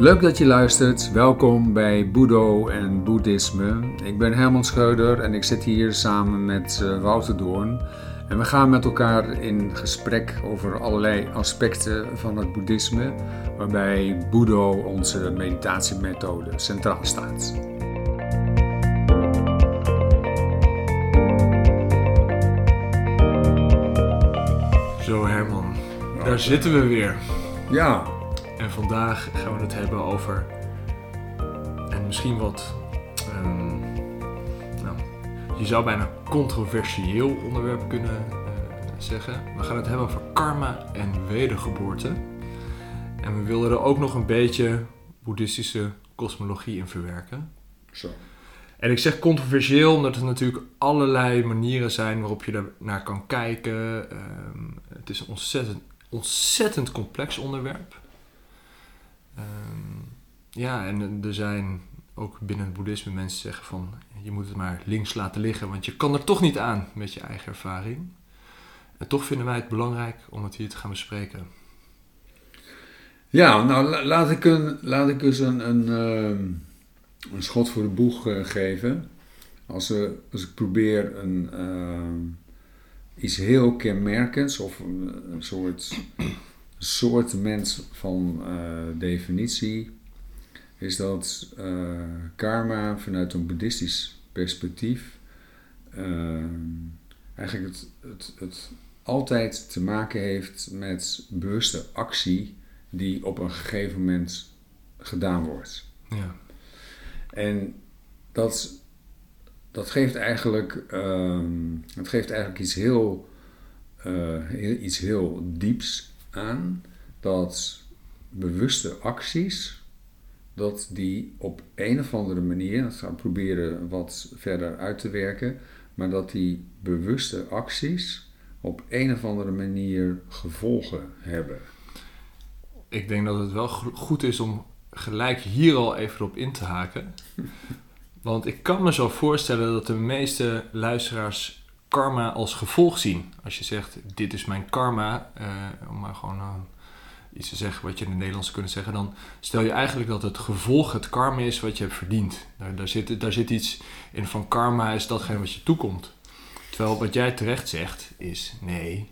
Leuk dat je luistert. Welkom bij Boedo en Boeddhisme. Ik ben Herman Scheuder en ik zit hier samen met uh, Wouter Doorn. En we gaan met elkaar in gesprek over allerlei aspecten van het boeddhisme, waarbij Boedo, onze meditatiemethode, centraal staat. Zo Herman, daar zitten we weer. Ja, En vandaag gaan we het hebben over een misschien wat, ehm, nou, je zou bijna controversieel onderwerp kunnen eh, zeggen. We gaan het hebben over karma en wedergeboorte. En we willen er ook nog een beetje boeddhistische kosmologie in verwerken. zo. En ik zeg controversieel omdat er natuurlijk allerlei manieren zijn waarop je er naar kan kijken. Ehm, het is een ontzettend, ontzettend complex onderwerp. Ehm, ja, en er zijn ook binnen het boeddhisme mensen zeggen van je moet het maar links laten liggen, want je kan er toch niet aan met je eigen ervaring. En toch vinden wij het belangrijk om het hier te gaan bespreken. Ja, nou la- laat ik, een, laat ik eens een, een, ehm, een schot voor de boeg eh, geven. Als, we, als ik probeer een, ehm, iets heel kenmerkends of een soort, soort mens van eh, definitie, is dat eh, karma vanuit een boeddhistisch perspectief ehm, eigenlijk het, het, het altijd te maken heeft met bewuste actie die op een gegeven moment gedaan wordt. Ja, En dat, dat geeft eigenlijk, ehm, het geeft eigenlijk iets heel, eh, heel- iets heel dieps aan. Dat bewuste acties, dat die op een of andere manier, dat gaan we proberen wat verder uit te werken, maar dat die bewuste acties op een of andere manier gevolgen hebben. ik denk dat het wel go- goed is om gelijk hier al even op in te haken. Want ik kan me zo voorstellen dat de meeste luisteraars karma als gevolg zien. Als je zegt, dit is mijn karma, eh, om maar gewoon eh, iets te zeggen wat je in het Nederlands kunnen zeggen, dan stel je eigenlijk dat het gevolg het karma is wat je hebt verdiend. Daar, daar, zit, daar zit iets in van karma is datgene wat je toekomt. Terwijl wat jij terecht zegt is, nee,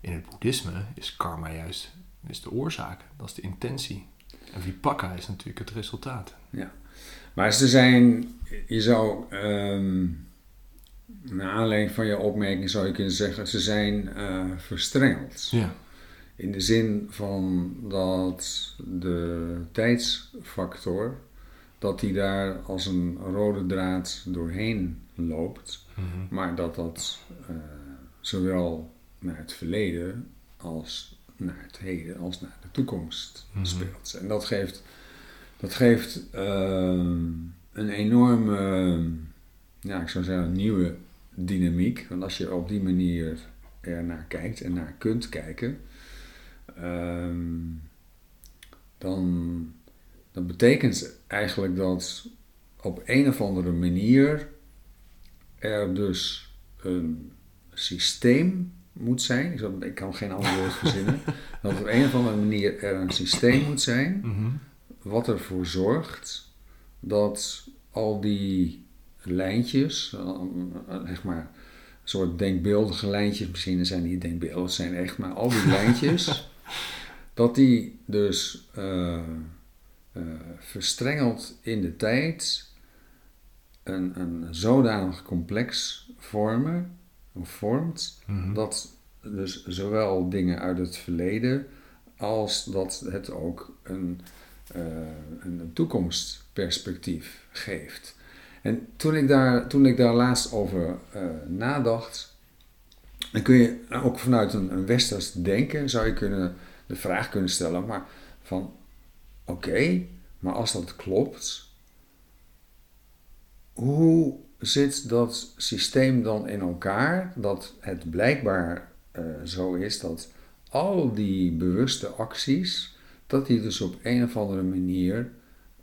in het boeddhisme is karma juist is de oorzaak, dat is de intentie. En vipaka is natuurlijk het resultaat. Maar ze zijn, je zou, ehm naar aanleiding van je opmerking zou je kunnen zeggen, ze zijn eh, verstrengeld. Ja, In de zin van dat de tijdsfactor, dat die daar als een rode draad doorheen loopt, maar dat dat eh, zowel naar het verleden als naar het heden als naar de toekomst Mhm. speelt. En dat geeft, dat geeft ehm, een enorme, ja, ik zou zeggen, nieuwe dynamiek. Want als je op die manier er naar kijkt en naar kunt kijken, ehm, dan, dan betekent eigenlijk dat op een of andere manier er dus een systeem moet zijn. Ik kan geen ander woord verzinnen. dat op een of andere manier er een systeem moet zijn Mhm. wat ervoor zorgt dat al die lijntjes, eh, zeg maar, een soort denkbeeldige lijntjes, misschien zijn die denkbeeldig, zijn echt, maar al die lijntjes, dat die dus eh, verstrengeld in de tijd een, een zodanig complex vormen, of vormt, Mhm. dat dus zowel dingen uit het verleden als dat het ook een, een, een toekomstperspectief geeft. En toen ik daar, toen ik daar laatst over eh, nadacht, dan kun je ook vanuit een, een westers denken, zou je kunnen, de vraag kunnen stellen, maar van oké, maar als dat klopt, hoe zit dat systeem dan in elkaar dat het blijkbaar eh, zo is dat al die bewuste acties, dat die dus op een of andere manier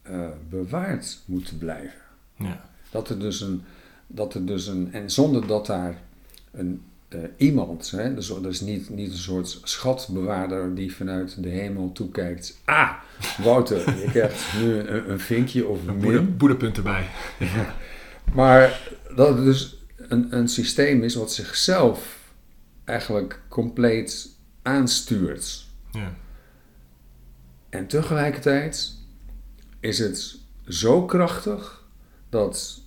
eh, bewaard moeten blijven. Ja. Dat er dus een, dat er dus een, en zonder dat daar een eh, iemand. Hè? Dus dat is niet, niet een soort schatbewaarder die vanuit de hemel toekijkt. Ah, Wouter, je krijgt nu een, een vinkje of een min. boedepunt erbij. Maar dat het dus een, een systeem is wat zichzelf eigenlijk compleet aanstuurt. Ja. En tegelijkertijd is het zo krachtig dat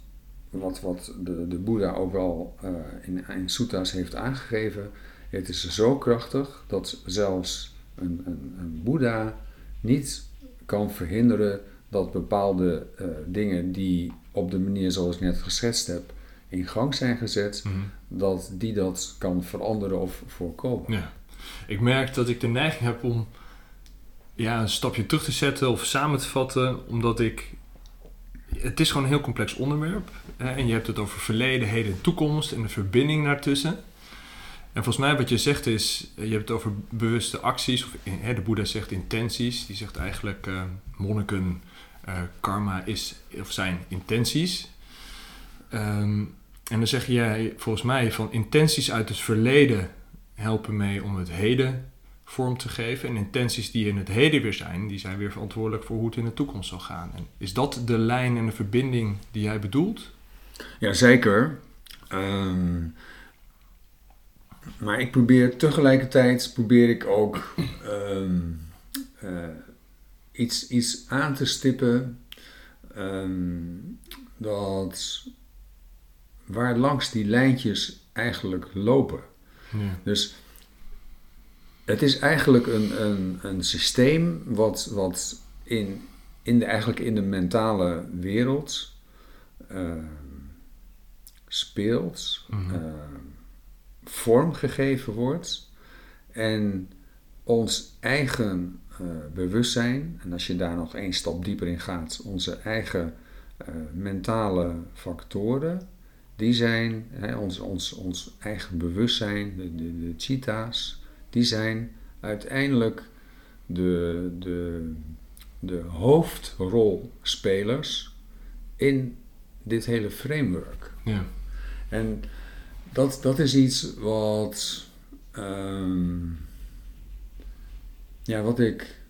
wat, wat de, de Boeddha ook wel eh, in, in suttas heeft aangegeven, het is zo krachtig dat zelfs een, een, een Boeddha niet kan verhinderen dat bepaalde eh, dingen die op de manier zoals ik net geschetst heb in gang zijn gezet, Mhm. dat die dat kan veranderen of voorkomen. Ja. Ik merk dat ik de neiging heb om ja, een stapje terug te zetten of samen te vatten, omdat ik. Het is gewoon een heel complex onderwerp. Hè, en je hebt het over verleden, heden en toekomst en de verbinding daartussen. En volgens mij wat je zegt is, je hebt het over bewuste acties, of hè, de Boeddha zegt intenties. Die zegt eigenlijk, eh, monniken, eh, karma is, of zijn intenties. Ehm, en dan zeg jij volgens mij van intenties uit het verleden helpen mee om het heden vorm te geven. En intenties die in het heden weer zijn, die zijn weer verantwoordelijk voor hoe het in de toekomst zal gaan. En is dat de lijn en de verbinding die jij bedoelt? Jazeker. Ehm maar ik probeer tegelijkertijd probeer ik ook ehm, eh, iets, iets aan te stippen ehm, dat waar langs die lijntjes eigenlijk lopen. Ja. Dus het is eigenlijk een, een, een systeem wat, wat in, in de, eigenlijk in de mentale wereld ehm, speelt, ehm, vormgegeven wordt. En ons eigen eh, bewustzijn, en als je daar nog één stap dieper in gaat, onze eigen eh, mentale factoren, die zijn, hè, ons, ons, ons eigen bewustzijn, de, de, de die zijn uiteindelijk de, de, de hoofdrolspelers in dit hele framework. Ja. En dat, dat is iets wat, ehm, ja, wat ik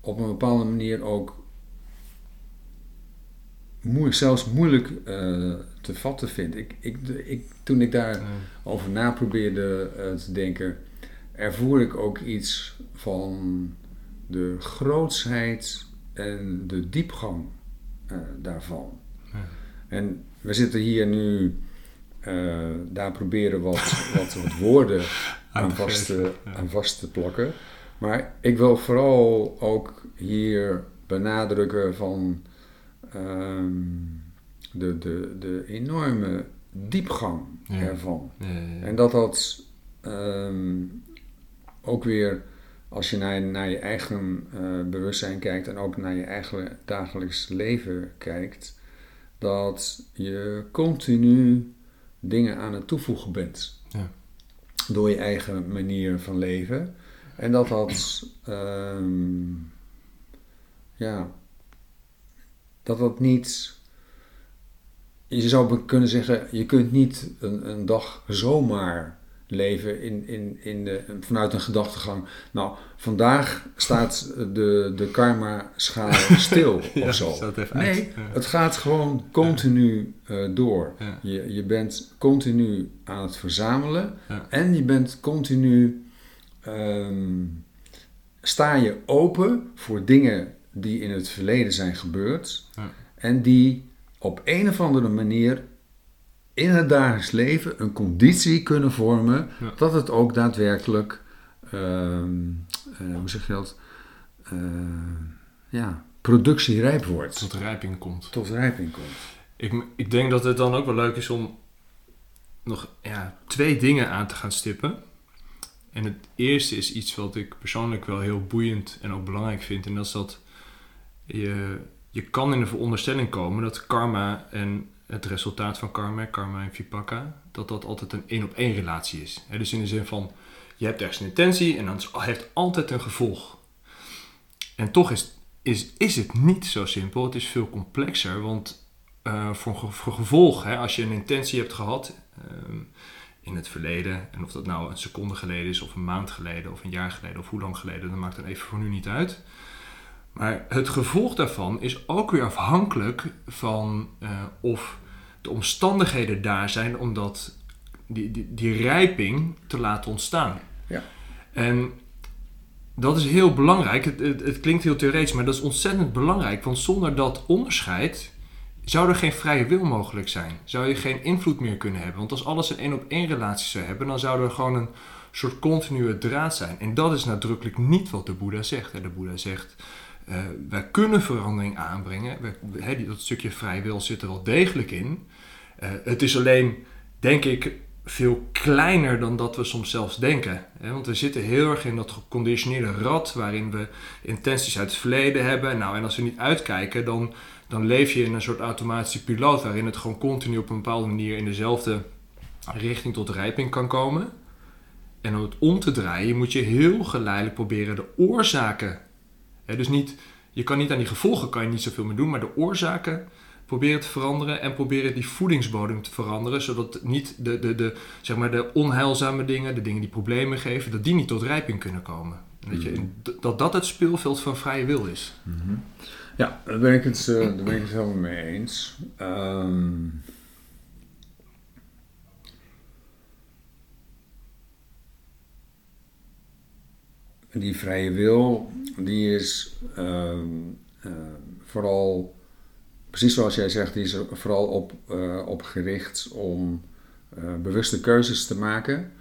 op een bepaalde manier ook moeilijk, zelfs moeilijk eh, te vatten vind. Ik, ik, ik, toen ik daar Ja. over na probeerde eh, te denken, ervoer ik ook iets van de grootsheid en de diepgang eh, daarvan. Ja. En we zitten hier nu, eh, daar proberen wat, wat, wat woorden aan vast, te, ja. aan vast te plakken. Maar ik wil vooral ook hier benadrukken van ehm, de, de, de enorme diepgang Ja. ervan. Ja, ja, ja. En dat dat ehm, ook weer, als je naar, naar je eigen eh, bewustzijn kijkt en ook naar je eigen dagelijks leven kijkt, dat je continu dingen aan het toevoegen bent. Ja. Door je eigen manier van leven. En dat dat, ehm, ja, dat dat niet, je zou kunnen zeggen, je kunt niet een, een dag zomaar leven in, in, in de, vanuit een gedachtegang. Nou, vandaag staat de, de karma-schaal stil Ja, of zo. Nee, uit. Het gaat gewoon continu eh, door. Ja. Je, je bent continu aan het verzamelen en je bent continu, ehm, sta je open voor dingen die in het verleden zijn gebeurd Ja. en die op een of andere manier in het dagelijks leven een conditie kunnen vormen Ja. dat het ook daadwerkelijk, eh, hoe zeg je dat, Eh, ja, productierijp wordt, Tot rijping komt. tot rijping komt. Ik, ik denk dat het dan ook wel leuk is om nog ja, twee dingen aan te gaan stippen. En het eerste is iets wat ik persoonlijk wel heel boeiend en ook belangrijk vind. En dat is dat je, je kan in de veronderstelling komen dat karma en het resultaat van karma, karma en vipaka, dat dat altijd een één op één relatie is. Dus in de zin van, je hebt ergens een intentie en dat heeft altijd een gevolg. En toch is, is, is het niet zo simpel. Het is veel complexer, want eh, voor, voor gevolg, als je een intentie hebt gehad, ehm, in het verleden. En of dat nou een seconde geleden is, of een maand geleden, of een jaar geleden, of hoe lang geleden, dat maakt dan even voor nu niet uit. Maar het gevolg daarvan is ook weer afhankelijk van uh, of de omstandigheden daar zijn om dat, die, die, die rijping te laten ontstaan. Ja. En dat is heel belangrijk. Het, het, het, klinkt heel theoretisch, maar dat is ontzettend belangrijk. Want zonder dat onderscheid zou er geen vrije wil mogelijk zijn. Zou je geen invloed meer kunnen hebben. Want als alles een één op één relatie zou hebben, dan zou er gewoon een soort continue draad zijn. En dat is nadrukkelijk niet wat de Boeddha zegt. De Boeddha zegt, uh, wij kunnen verandering aanbrengen. dat stukje vrije wil zit er wel degelijk in. Uh, het is alleen, denk ik, veel kleiner dan dat we soms zelfs denken. Want we zitten heel erg in dat geconditioneerde rad waarin we intenties uit het verleden hebben. Nou, en als we niet uitkijken, dan, dan leef je in een soort automatische piloot waarin het gewoon continu op een bepaalde manier in dezelfde richting tot rijping kan komen. En om het om te draaien, moet je heel geleidelijk proberen de oorzaken. Dus niet, je kan niet aan die gevolgen kan je niet zoveel meer doen, maar de oorzaken proberen te veranderen en proberen die voedingsbodem te veranderen, zodat niet de, de, de, zeg maar de onheilzame dingen, de dingen die problemen geven, dat die niet tot rijping kunnen komen. Dat, je, mhm. dat dat het speelveld van vrije wil is. Mhm. Ja, daar ben ik het, uh, daar ben ik het helemaal mee eens. Um, die vrije wil, die is uh, uh, vooral precies zoals jij zegt, die is er vooral op, uh, op gericht om uh, bewuste keuzes te maken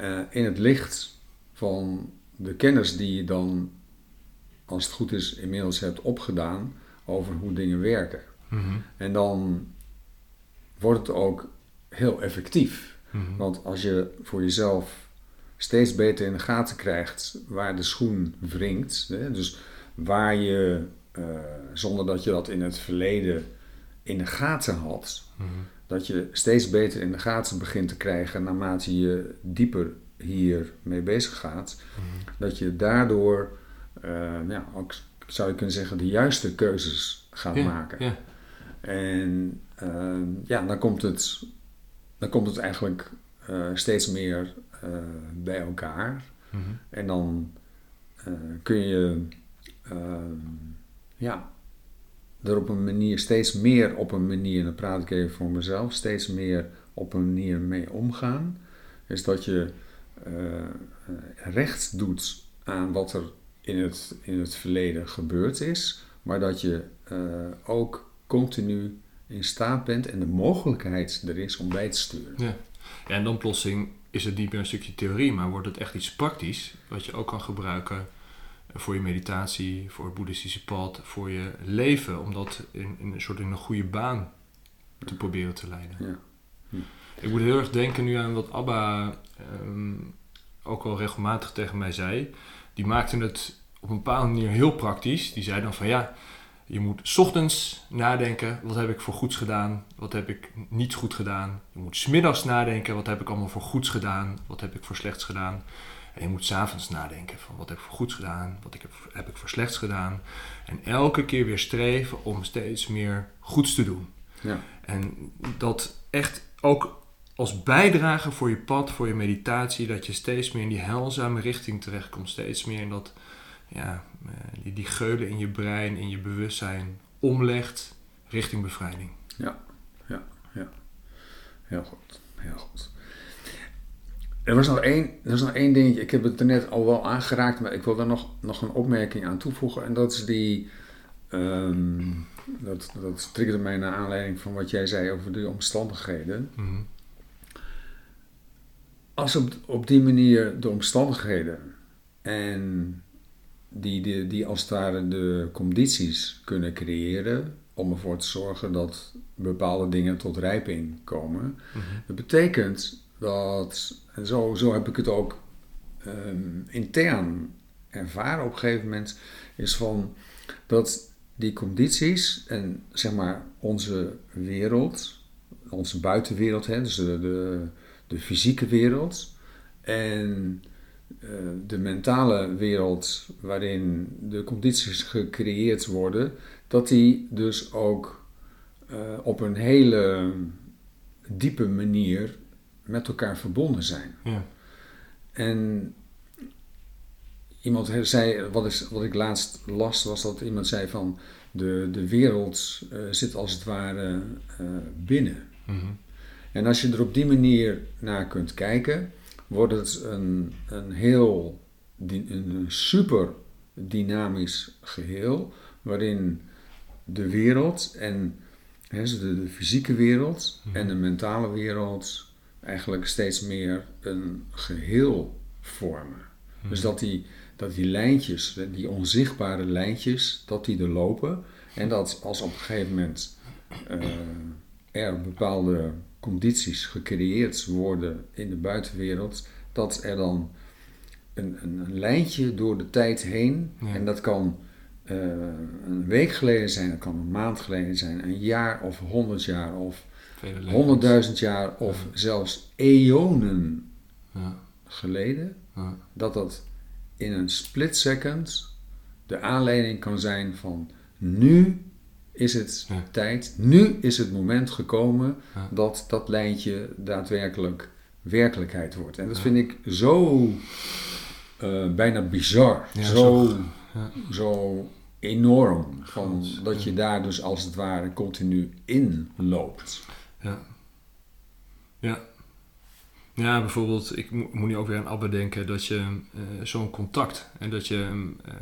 uh, in het licht van de kennis die je dan, als het goed is, inmiddels hebt opgedaan over hoe dingen werken. Mm -hmm. En dan wordt het ook heel effectief. Mm -hmm. Want als je voor jezelf steeds beter in de gaten krijgt waar de schoen wringt, hè, dus waar je uh, zonder dat je dat in het verleden in de gaten had. Mm -hmm. Dat je steeds beter in de gaten begint te krijgen naarmate je dieper hiermee bezig gaat. Mm -hmm. Dat je daardoor, uh, ja, ook zou je kunnen zeggen, de juiste keuzes gaat maken. Yeah. En uh, ja, dan komt het, dan komt het eigenlijk uh, steeds meer bij elkaar. Mm -hmm. En dan kun je ja, er op een manier, steeds meer op een manier, en dan praat ik even voor mezelf, steeds meer op een manier mee omgaan. Is dat je uh, recht doet aan wat er in het, in het verleden gebeurd is, maar dat je uh, ook continu in staat bent en de mogelijkheid er is om bij te sturen. Ja. ja, en dan plotseling is het niet meer een stukje theorie, maar wordt het echt iets praktisch, wat je ook kan gebruiken voor je meditatie, voor het boeddhistische pad, voor je leven, om dat in, in een soort in een goede baan te proberen te leiden. Ja. Hm. Ik moet heel erg denken nu aan wat Abba um, ook al regelmatig tegen mij zei. Die maakte het op een bepaalde manier heel praktisch. Die zei dan van ja, je moet ochtends nadenken, wat heb ik voor goeds gedaan, wat heb ik niet goed gedaan. Je moet smiddags nadenken, wat heb ik allemaal voor goeds gedaan, wat heb ik voor slechts gedaan. En je moet s'avonds nadenken van wat heb ik voor goeds gedaan, wat ik heb, heb ik voor slechts gedaan. En elke keer weer streven om steeds meer goeds te doen. Ja. En dat echt ook als bijdrage voor je pad, voor je meditatie, dat je steeds meer in die heilzame richting terechtkomt. Steeds meer in dat, ja, die, die geulen in je brein, in je bewustzijn omlegt richting bevrijding. Ja, ja, ja. Heel goed, heel goed. Er was nog één, er was nog één dingetje. Ik heb het er net al wel aangeraakt, maar ik wil daar nog, nog een opmerking aan toevoegen. En dat is die. Um, dat, dat triggerde mij naar aanleiding van wat jij zei over de omstandigheden. Mm -hmm. Als op, op die manier de omstandigheden en die, die, die als het ware de condities kunnen creëren om ervoor te zorgen dat bepaalde dingen tot rijping komen. Mm -hmm. Dat betekent dat, en zo, zo heb ik het ook um, intern ervaren op een gegeven moment, is van dat die condities en zeg maar onze wereld, onze buitenwereld, hè, dus de, de, de fysieke wereld en de mentale wereld waarin de condities gecreëerd worden, dat die dus ook uh, op een hele diepe manier met elkaar verbonden zijn. Ja. En iemand zei, wat, is, wat ik laatst las, was dat iemand zei van de, de wereld eh, zit als het ware eh, binnen. Mhm. En als je er op die manier naar kunt kijken, wordt het een, een heel een super dynamisch geheel, waarin de wereld en dus de, de fysieke wereld Mhm. en de mentale wereld eigenlijk steeds meer een geheel vormen. Mhm. Dus dat die, dat die lijntjes, die onzichtbare lijntjes, dat die er lopen. En dat als op een gegeven moment eh, er bepaalde condities gecreëerd worden in de buitenwereld, dat er dan een, een, een lijntje door de tijd heen, Ja. en dat kan eh, een week geleden zijn, dat kan een maand geleden zijn, een jaar of honderd jaar of honderdduizend jaar of zelfs eonen Ja. geleden, Ja. dat dat in een split second de aanleiding kan zijn van nu is het Ja. tijd, nu is het moment gekomen Ja. dat dat lijntje daadwerkelijk werkelijkheid wordt. En dat Ja. vind ik zo eh, bijna bizar, zo, zo- enorm, van, dat je daar dus als het ware continu in loopt. Ja. Ja. Ja, bijvoorbeeld, ik mo- moet nu ook weer aan Abbe denken dat je eh, zo'n contact en dat je, eh,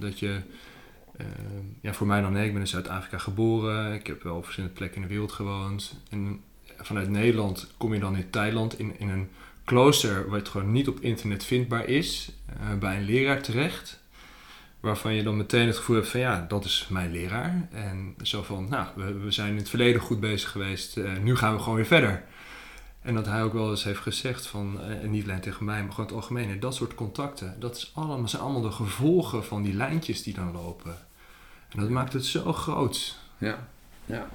dat je ja, voor mij dan nee, ik ben in Zuid-Afrika geboren, ik heb wel op verschillende plekken in de wereld gewoond. En vanuit Nederland kom je dan in Thailand in, in een klooster waar het gewoon niet op internet vindbaar is, eh, bij een leraar terecht. Waarvan je dan meteen het gevoel hebt van ja, dat is mijn leraar. En zo van, nou, we, we zijn in het verleden goed bezig geweest, eh, nu gaan we gewoon weer verder. En dat hij ook wel eens heeft gezegd van, eh, en niet alleen tegen mij, maar gewoon het algemeen, dat soort contacten, dat zijn allemaal de gevolgen van die lijntjes die dan lopen. En dat maakt het zo groot. Ja, ja.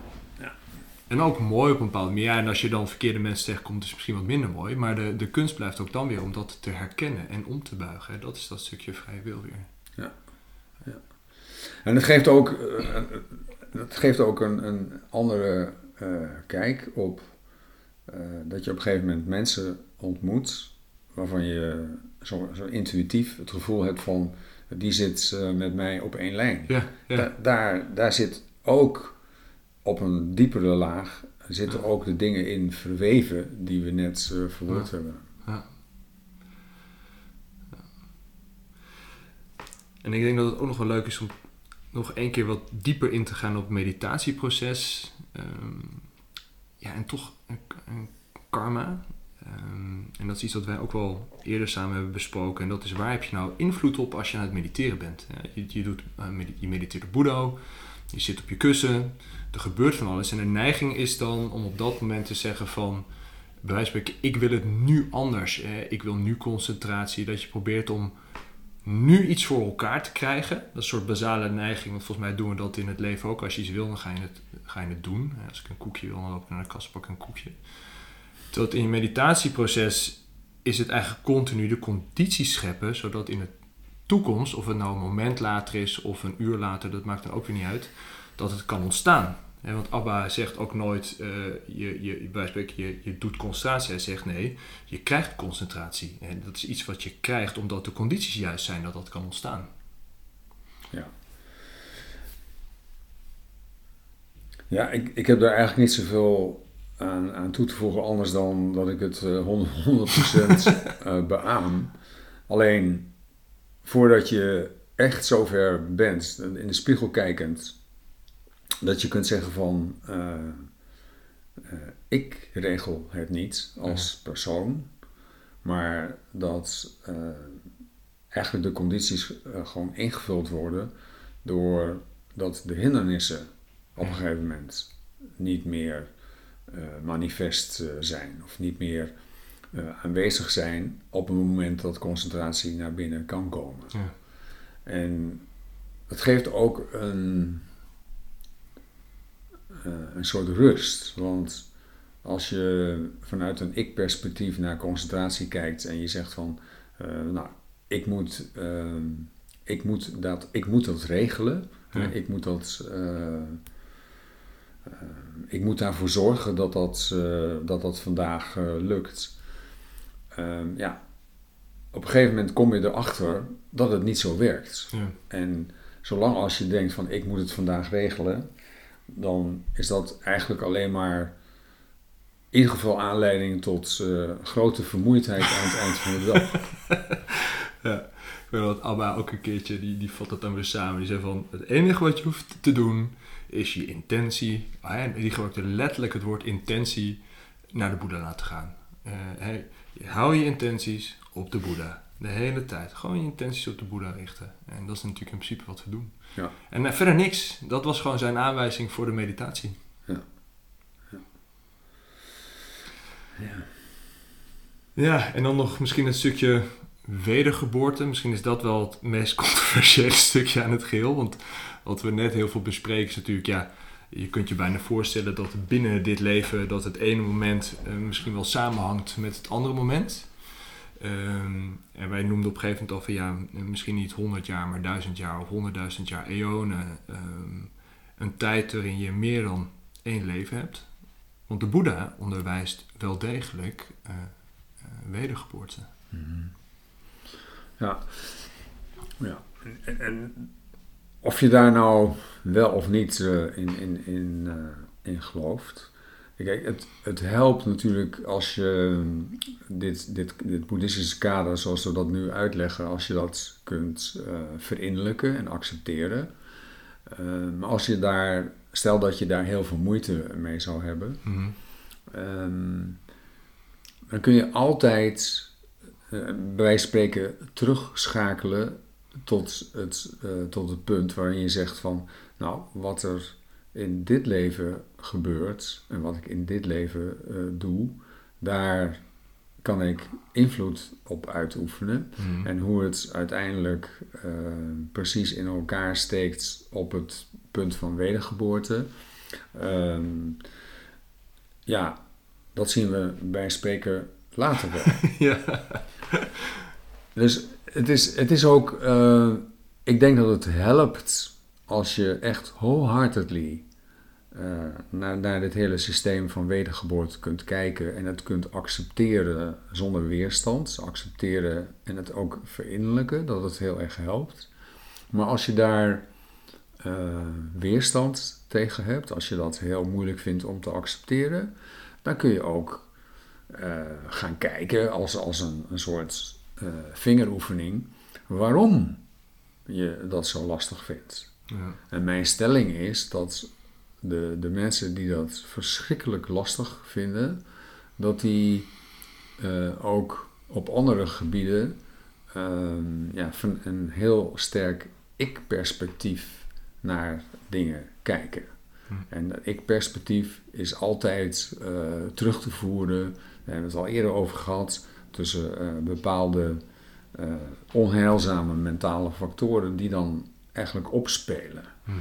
En ook mooi op een bepaalde manier. Ja, en als je dan verkeerde mensen tegenkomt, is het misschien wat minder mooi. Maar de, de kunst blijft ook dan weer om dat te herkennen en om te buigen. hè. Dat is dat stukje vrije wil weer. En het geeft ook, eh, geeft ook een, een andere eh, kijk op eh, dat je op een gegeven moment mensen ontmoet waarvan je zo, zo intuïtief het gevoel hebt van die zit eh, met mij op één lijn. Ja, ja. Da- daar, daar zit ook op een diepere laag zitten Ja. ook de dingen in verweven die we net eh verwoord Ja. hebben. En ik denk dat het ook nog wel leuk is om nog één keer wat dieper in te gaan op het meditatieproces. Ehm, ja, en toch een, een karma. Ehm, en dat is iets wat wij ook wel eerder samen hebben besproken. En dat is waar heb je nou invloed op als je aan het mediteren bent. Je, je, doet, eh, je mediteert op Boeddho, je zit op je kussen, er gebeurt van alles. En de neiging is dan om op dat moment te zeggen van... Bij wijze van ik wil het nu anders. Ik wil nu concentratie. Dat je probeert om nu iets voor elkaar te krijgen. Dat is een soort basale neiging. Want volgens mij doen we dat in het leven ook. Als je iets wil, dan ga je het, ga je het doen. Als ik een koekje wil, dan loop ik naar de kast pak een koekje. Het in je meditatieproces is het eigenlijk continu de condities scheppen. Zodat in de toekomst, of het nou een moment later is of een uur later, dat maakt dan ook weer niet uit. Dat het kan ontstaan. Want Abba zegt ook nooit, eh, je, je, je, je doet concentratie. Hij zegt nee, je krijgt concentratie. En dat is iets wat je krijgt omdat de condities juist zijn dat dat kan ontstaan. Ja, ik, ik heb daar eigenlijk niet zoveel aan, aan toe te voegen, anders dan dat ik het eh, 100%, 100% eh, beaam. Alleen voordat je echt zover bent, in de spiegel kijkend, dat je kunt zeggen van eh, ik regel het niet als persoon, maar dat eigenlijk de condities gewoon ingevuld worden doordat de hindernissen op een gegeven moment niet meer manifest eh, zijn of niet meer eh, aanwezig zijn op een moment dat concentratie naar binnen kan komen. Ja. En het geeft ook een, eh, een soort rust, want als je vanuit een ik-perspectief naar concentratie kijkt en je zegt van, eh, nou, ik moet, eh, ik, moet dat, ik moet dat regelen, Ja. ik moet dat eh, eh, ik moet daarvoor zorgen dat dat, eh, dat, dat vandaag eh, lukt. Ehm, ja, op een gegeven moment kom je erachter dat het niet zo werkt. Ja. En zolang als je denkt van ik moet het vandaag regelen, dan is dat eigenlijk alleen maar in ieder geval aanleiding tot eh, grote vermoeidheid aan het eind van de dag. Ja, ik weet dat Abba ook een keertje, die, die vat het dan weer samen. Die zei van, het enige wat je hoeft te doen, is je intentie, ah, die gebruikte letterlijk het woord intentie, naar de Boeddha laten gaan. Eh, hey, hou je intenties op de Boeddha. De hele tijd. Gewoon je intenties op de Boeddha richten. En dat is natuurlijk in principe wat we doen. Ja. En eh, verder niks. Dat was gewoon zijn aanwijzing voor de meditatie. Ja. Ja. Ja. Ja, en dan nog misschien het stukje wedergeboorte. Misschien is dat wel het meest controversiële stukje aan het geheel. Want wat we net heel veel bespreken is natuurlijk, ja, je kunt je bijna voorstellen dat binnen dit leven dat het ene moment eh, misschien wel samenhangt met het andere moment. Ehm, en wij noemden op een gegeven moment al van ja, misschien niet 100 jaar, maar 1000 jaar of 100.000 jaar eonen. Ehm, een tijd waarin je meer dan één leven hebt. Want de Boeddha onderwijst wel degelijk eh, eh, wedergeboorte. Ja. ja. En, en of je daar nou wel of niet eh, in, in, in, eh, in gelooft. Kijk, het, het helpt natuurlijk als je dit, dit, dit boeddhistische kader, zoals we dat nu uitleggen, als je dat kunt eh verinnerlijken en accepteren. Eh, maar als je daar, stel dat je daar heel veel moeite mee zou hebben, Mhm. Ehm, dan kun je altijd, bij wijze van spreken, terugschakelen tot het, eh, tot het punt waarin je zegt van, nou, wat er in dit leven gebeurt en wat ik in dit leven eh, doe, daar kan ik invloed op uitoefenen. Mhm. En hoe het uiteindelijk eh, precies in elkaar steekt op het punt van wedergeboorte. Ehm, ja, dat zien we bij spreken later wel. ja. dus het is, het is ook, eh, ik denk dat het helpt als je echt wholeheartedly eh, naar, naar dit hele systeem van wedergeboorte kunt kijken en het kunt accepteren zonder weerstand. Accepteren en het ook verinnerlijken, dat het heel erg helpt. Maar als je daar eh, weerstand tegen hebt, als je dat heel moeilijk vindt om te accepteren, dan kun je ook gaan kijken als, als een, een soort eh, vingeroefening waarom je dat zo lastig vindt. Ja. En mijn stelling is dat de, de mensen die dat verschrikkelijk lastig vinden, dat die eh, ook op andere gebieden ehm, ja, van een heel sterk ik-perspectief naar dingen kijken. Hm. En dat ik-perspectief is altijd eh, terug te voeren, we hebben het al eerder over gehad, tussen eh, bepaalde eh, onheilzame mentale factoren die dan eigenlijk opspelen. Mhm.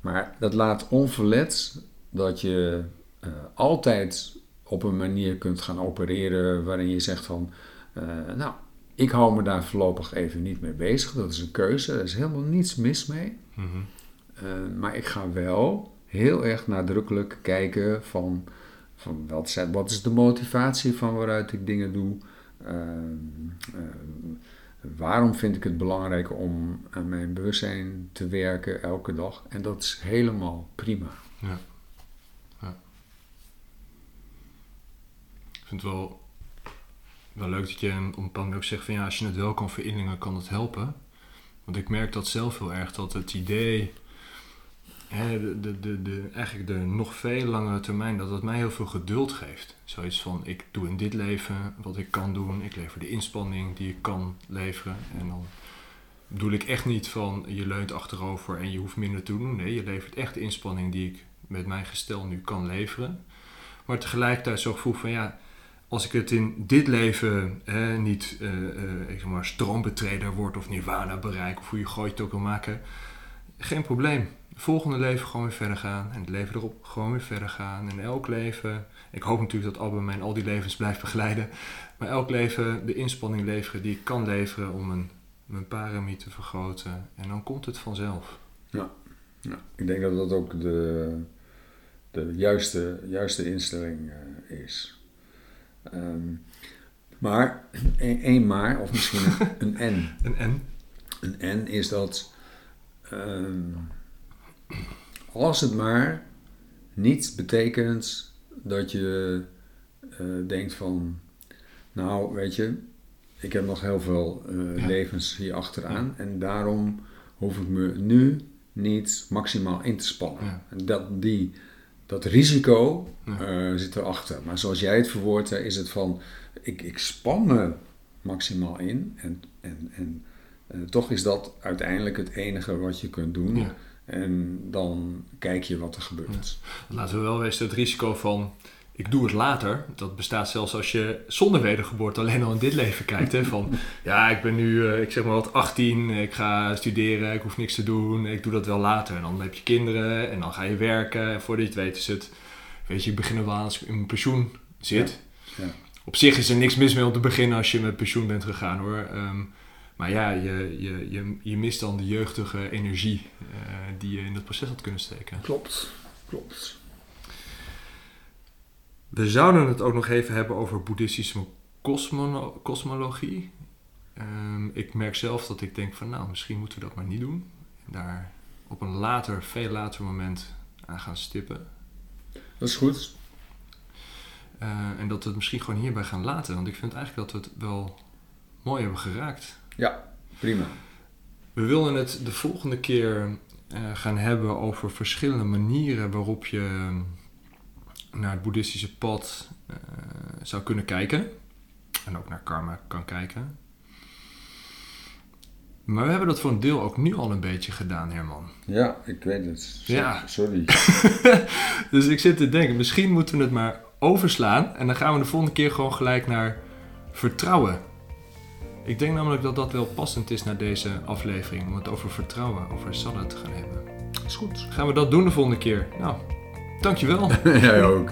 Maar dat laat onverlet dat je eh, altijd op een manier kunt gaan opereren waarin je zegt van, nou, ik hou me daar voorlopig even niet mee bezig. Dat is een keuze, er is helemaal niets mis mee. Mhm. Maar ik ga wel heel erg nadrukkelijk kijken van, van wat, zijn, wat is de motivatie van waaruit ik dingen doe. Ehm, eh, waarom vind ik het belangrijk om aan mijn bewustzijn te werken elke dag? En dat is helemaal prima. Ja. ja. Ik vind het wel, wel leuk dat je een moment ook zegt van ja, als je het wel kan verinnerlijken, kan het helpen. Want ik merk dat zelf heel erg, dat het idee, de, de, de, de, eigenlijk de nog veel langere termijn, dat het mij heel veel geduld geeft. Zoiets van, ik doe in dit leven wat ik kan doen, ik lever de inspanning die ik kan leveren. En dan bedoel ik echt niet van, je leunt achterover en je hoeft minder te doen. Nee, je levert echt de inspanning die ik met mijn gestel nu kan leveren. Maar tegelijkertijd zo gevoel van, ja, als ik het in dit leven niet eh, eh, zeg maar, stroombetreder word of nirvana bereik, of hoe je gooit het ook wil maken, geen probleem. Volgende leven gewoon weer verder gaan. En het leven erop gewoon weer verder gaan. En elk leven, ik hoop natuurlijk dat Abba mij in al die levens blijft begeleiden. Maar elk leven de inspanning leveren die ik kan leveren om mijn, mijn parami te vergroten. En dan komt het vanzelf. Ja, ik denk dat dat ook de, de juiste, juiste instelling eh, is. Ehm, maar, één maar, of misschien een N. Een N? Een N is dat ehm, als het maar niet betekent dat je eh, denkt van, nou weet je, ik heb nog heel veel eh, Ja. levens hier achteraan en daarom hoef ik me nu niet maximaal in te spannen. Ja. En dat, die, dat risico Ja. eh, zit erachter. Maar zoals jij het verwoordt, is het van, ik, ik span me maximaal in en, en, en toch is dat uiteindelijk het enige wat je kunt doen. En dan kijk je wat er gebeurt. Laten we wel wezen, het risico van ik doe het later, dat bestaat zelfs als je zonder wedergeboorte alleen al in dit leven kijkt. Hè? Van ja, ik ben nu, eh, ik zeg maar wat, 18, ik ga studeren, ik hoef niks te doen, ik doe dat wel later. En dan heb je kinderen en dan ga je werken en voordat je het weet is het, weet je, ik begin er wel aan als ik in mijn pensioen zit. Ja. Op zich is er niks mis mee om te beginnen als je met pensioen bent gegaan hoor. Ehm, maar ja, je, je, je, je mist dan de jeugdige energie eh, die je in dat proces had kunnen steken. Klopt, klopt. We zouden het ook nog even hebben over boeddhistische kosmologie. Ehm, ik merk zelf dat ik denk van nou, misschien moeten we dat maar niet doen. En daar op een later, veel later moment aan gaan stippen. Dat is goed. Eh, en dat we het misschien gewoon hierbij gaan laten. Want ik vind eigenlijk dat we het wel mooi hebben geraakt. Ja, prima. We willen het de volgende keer eh, gaan hebben over verschillende manieren waarop je ehm, naar het boeddhistische pad eh, zou kunnen kijken. En ook naar karma kan kijken. Maar we hebben dat voor een deel ook nu al een beetje gedaan, Herman. Ja, ik weet het. Ja. Sorry. Dus ik zit te denken, misschien moeten we het maar overslaan. En dan gaan we de volgende keer gewoon gelijk naar vertrouwen. Ik denk namelijk dat dat wel passend is naar deze aflevering. Om het over vertrouwen, over Salah te gaan hebben. Is goed. Gaan we dat doen de volgende keer? Nou, dankjewel. Jij ook.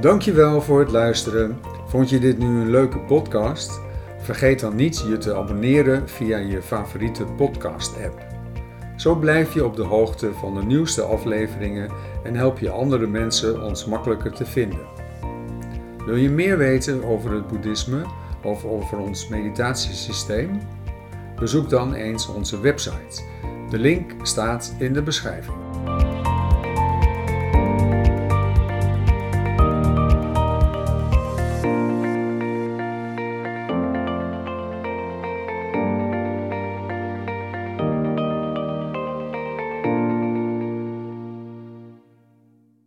Dankjewel voor het luisteren. Vond je dit nu een leuke podcast? Vergeet dan niet je te abonneren via je favoriete podcast-app. Zo blijf je op de hoogte van de nieuwste afleveringen en help je andere mensen ons makkelijker te vinden. Wil je meer weten over het boeddhisme of over ons meditatiesysteem? Bezoek dan eens onze website. De link staat in de beschrijving.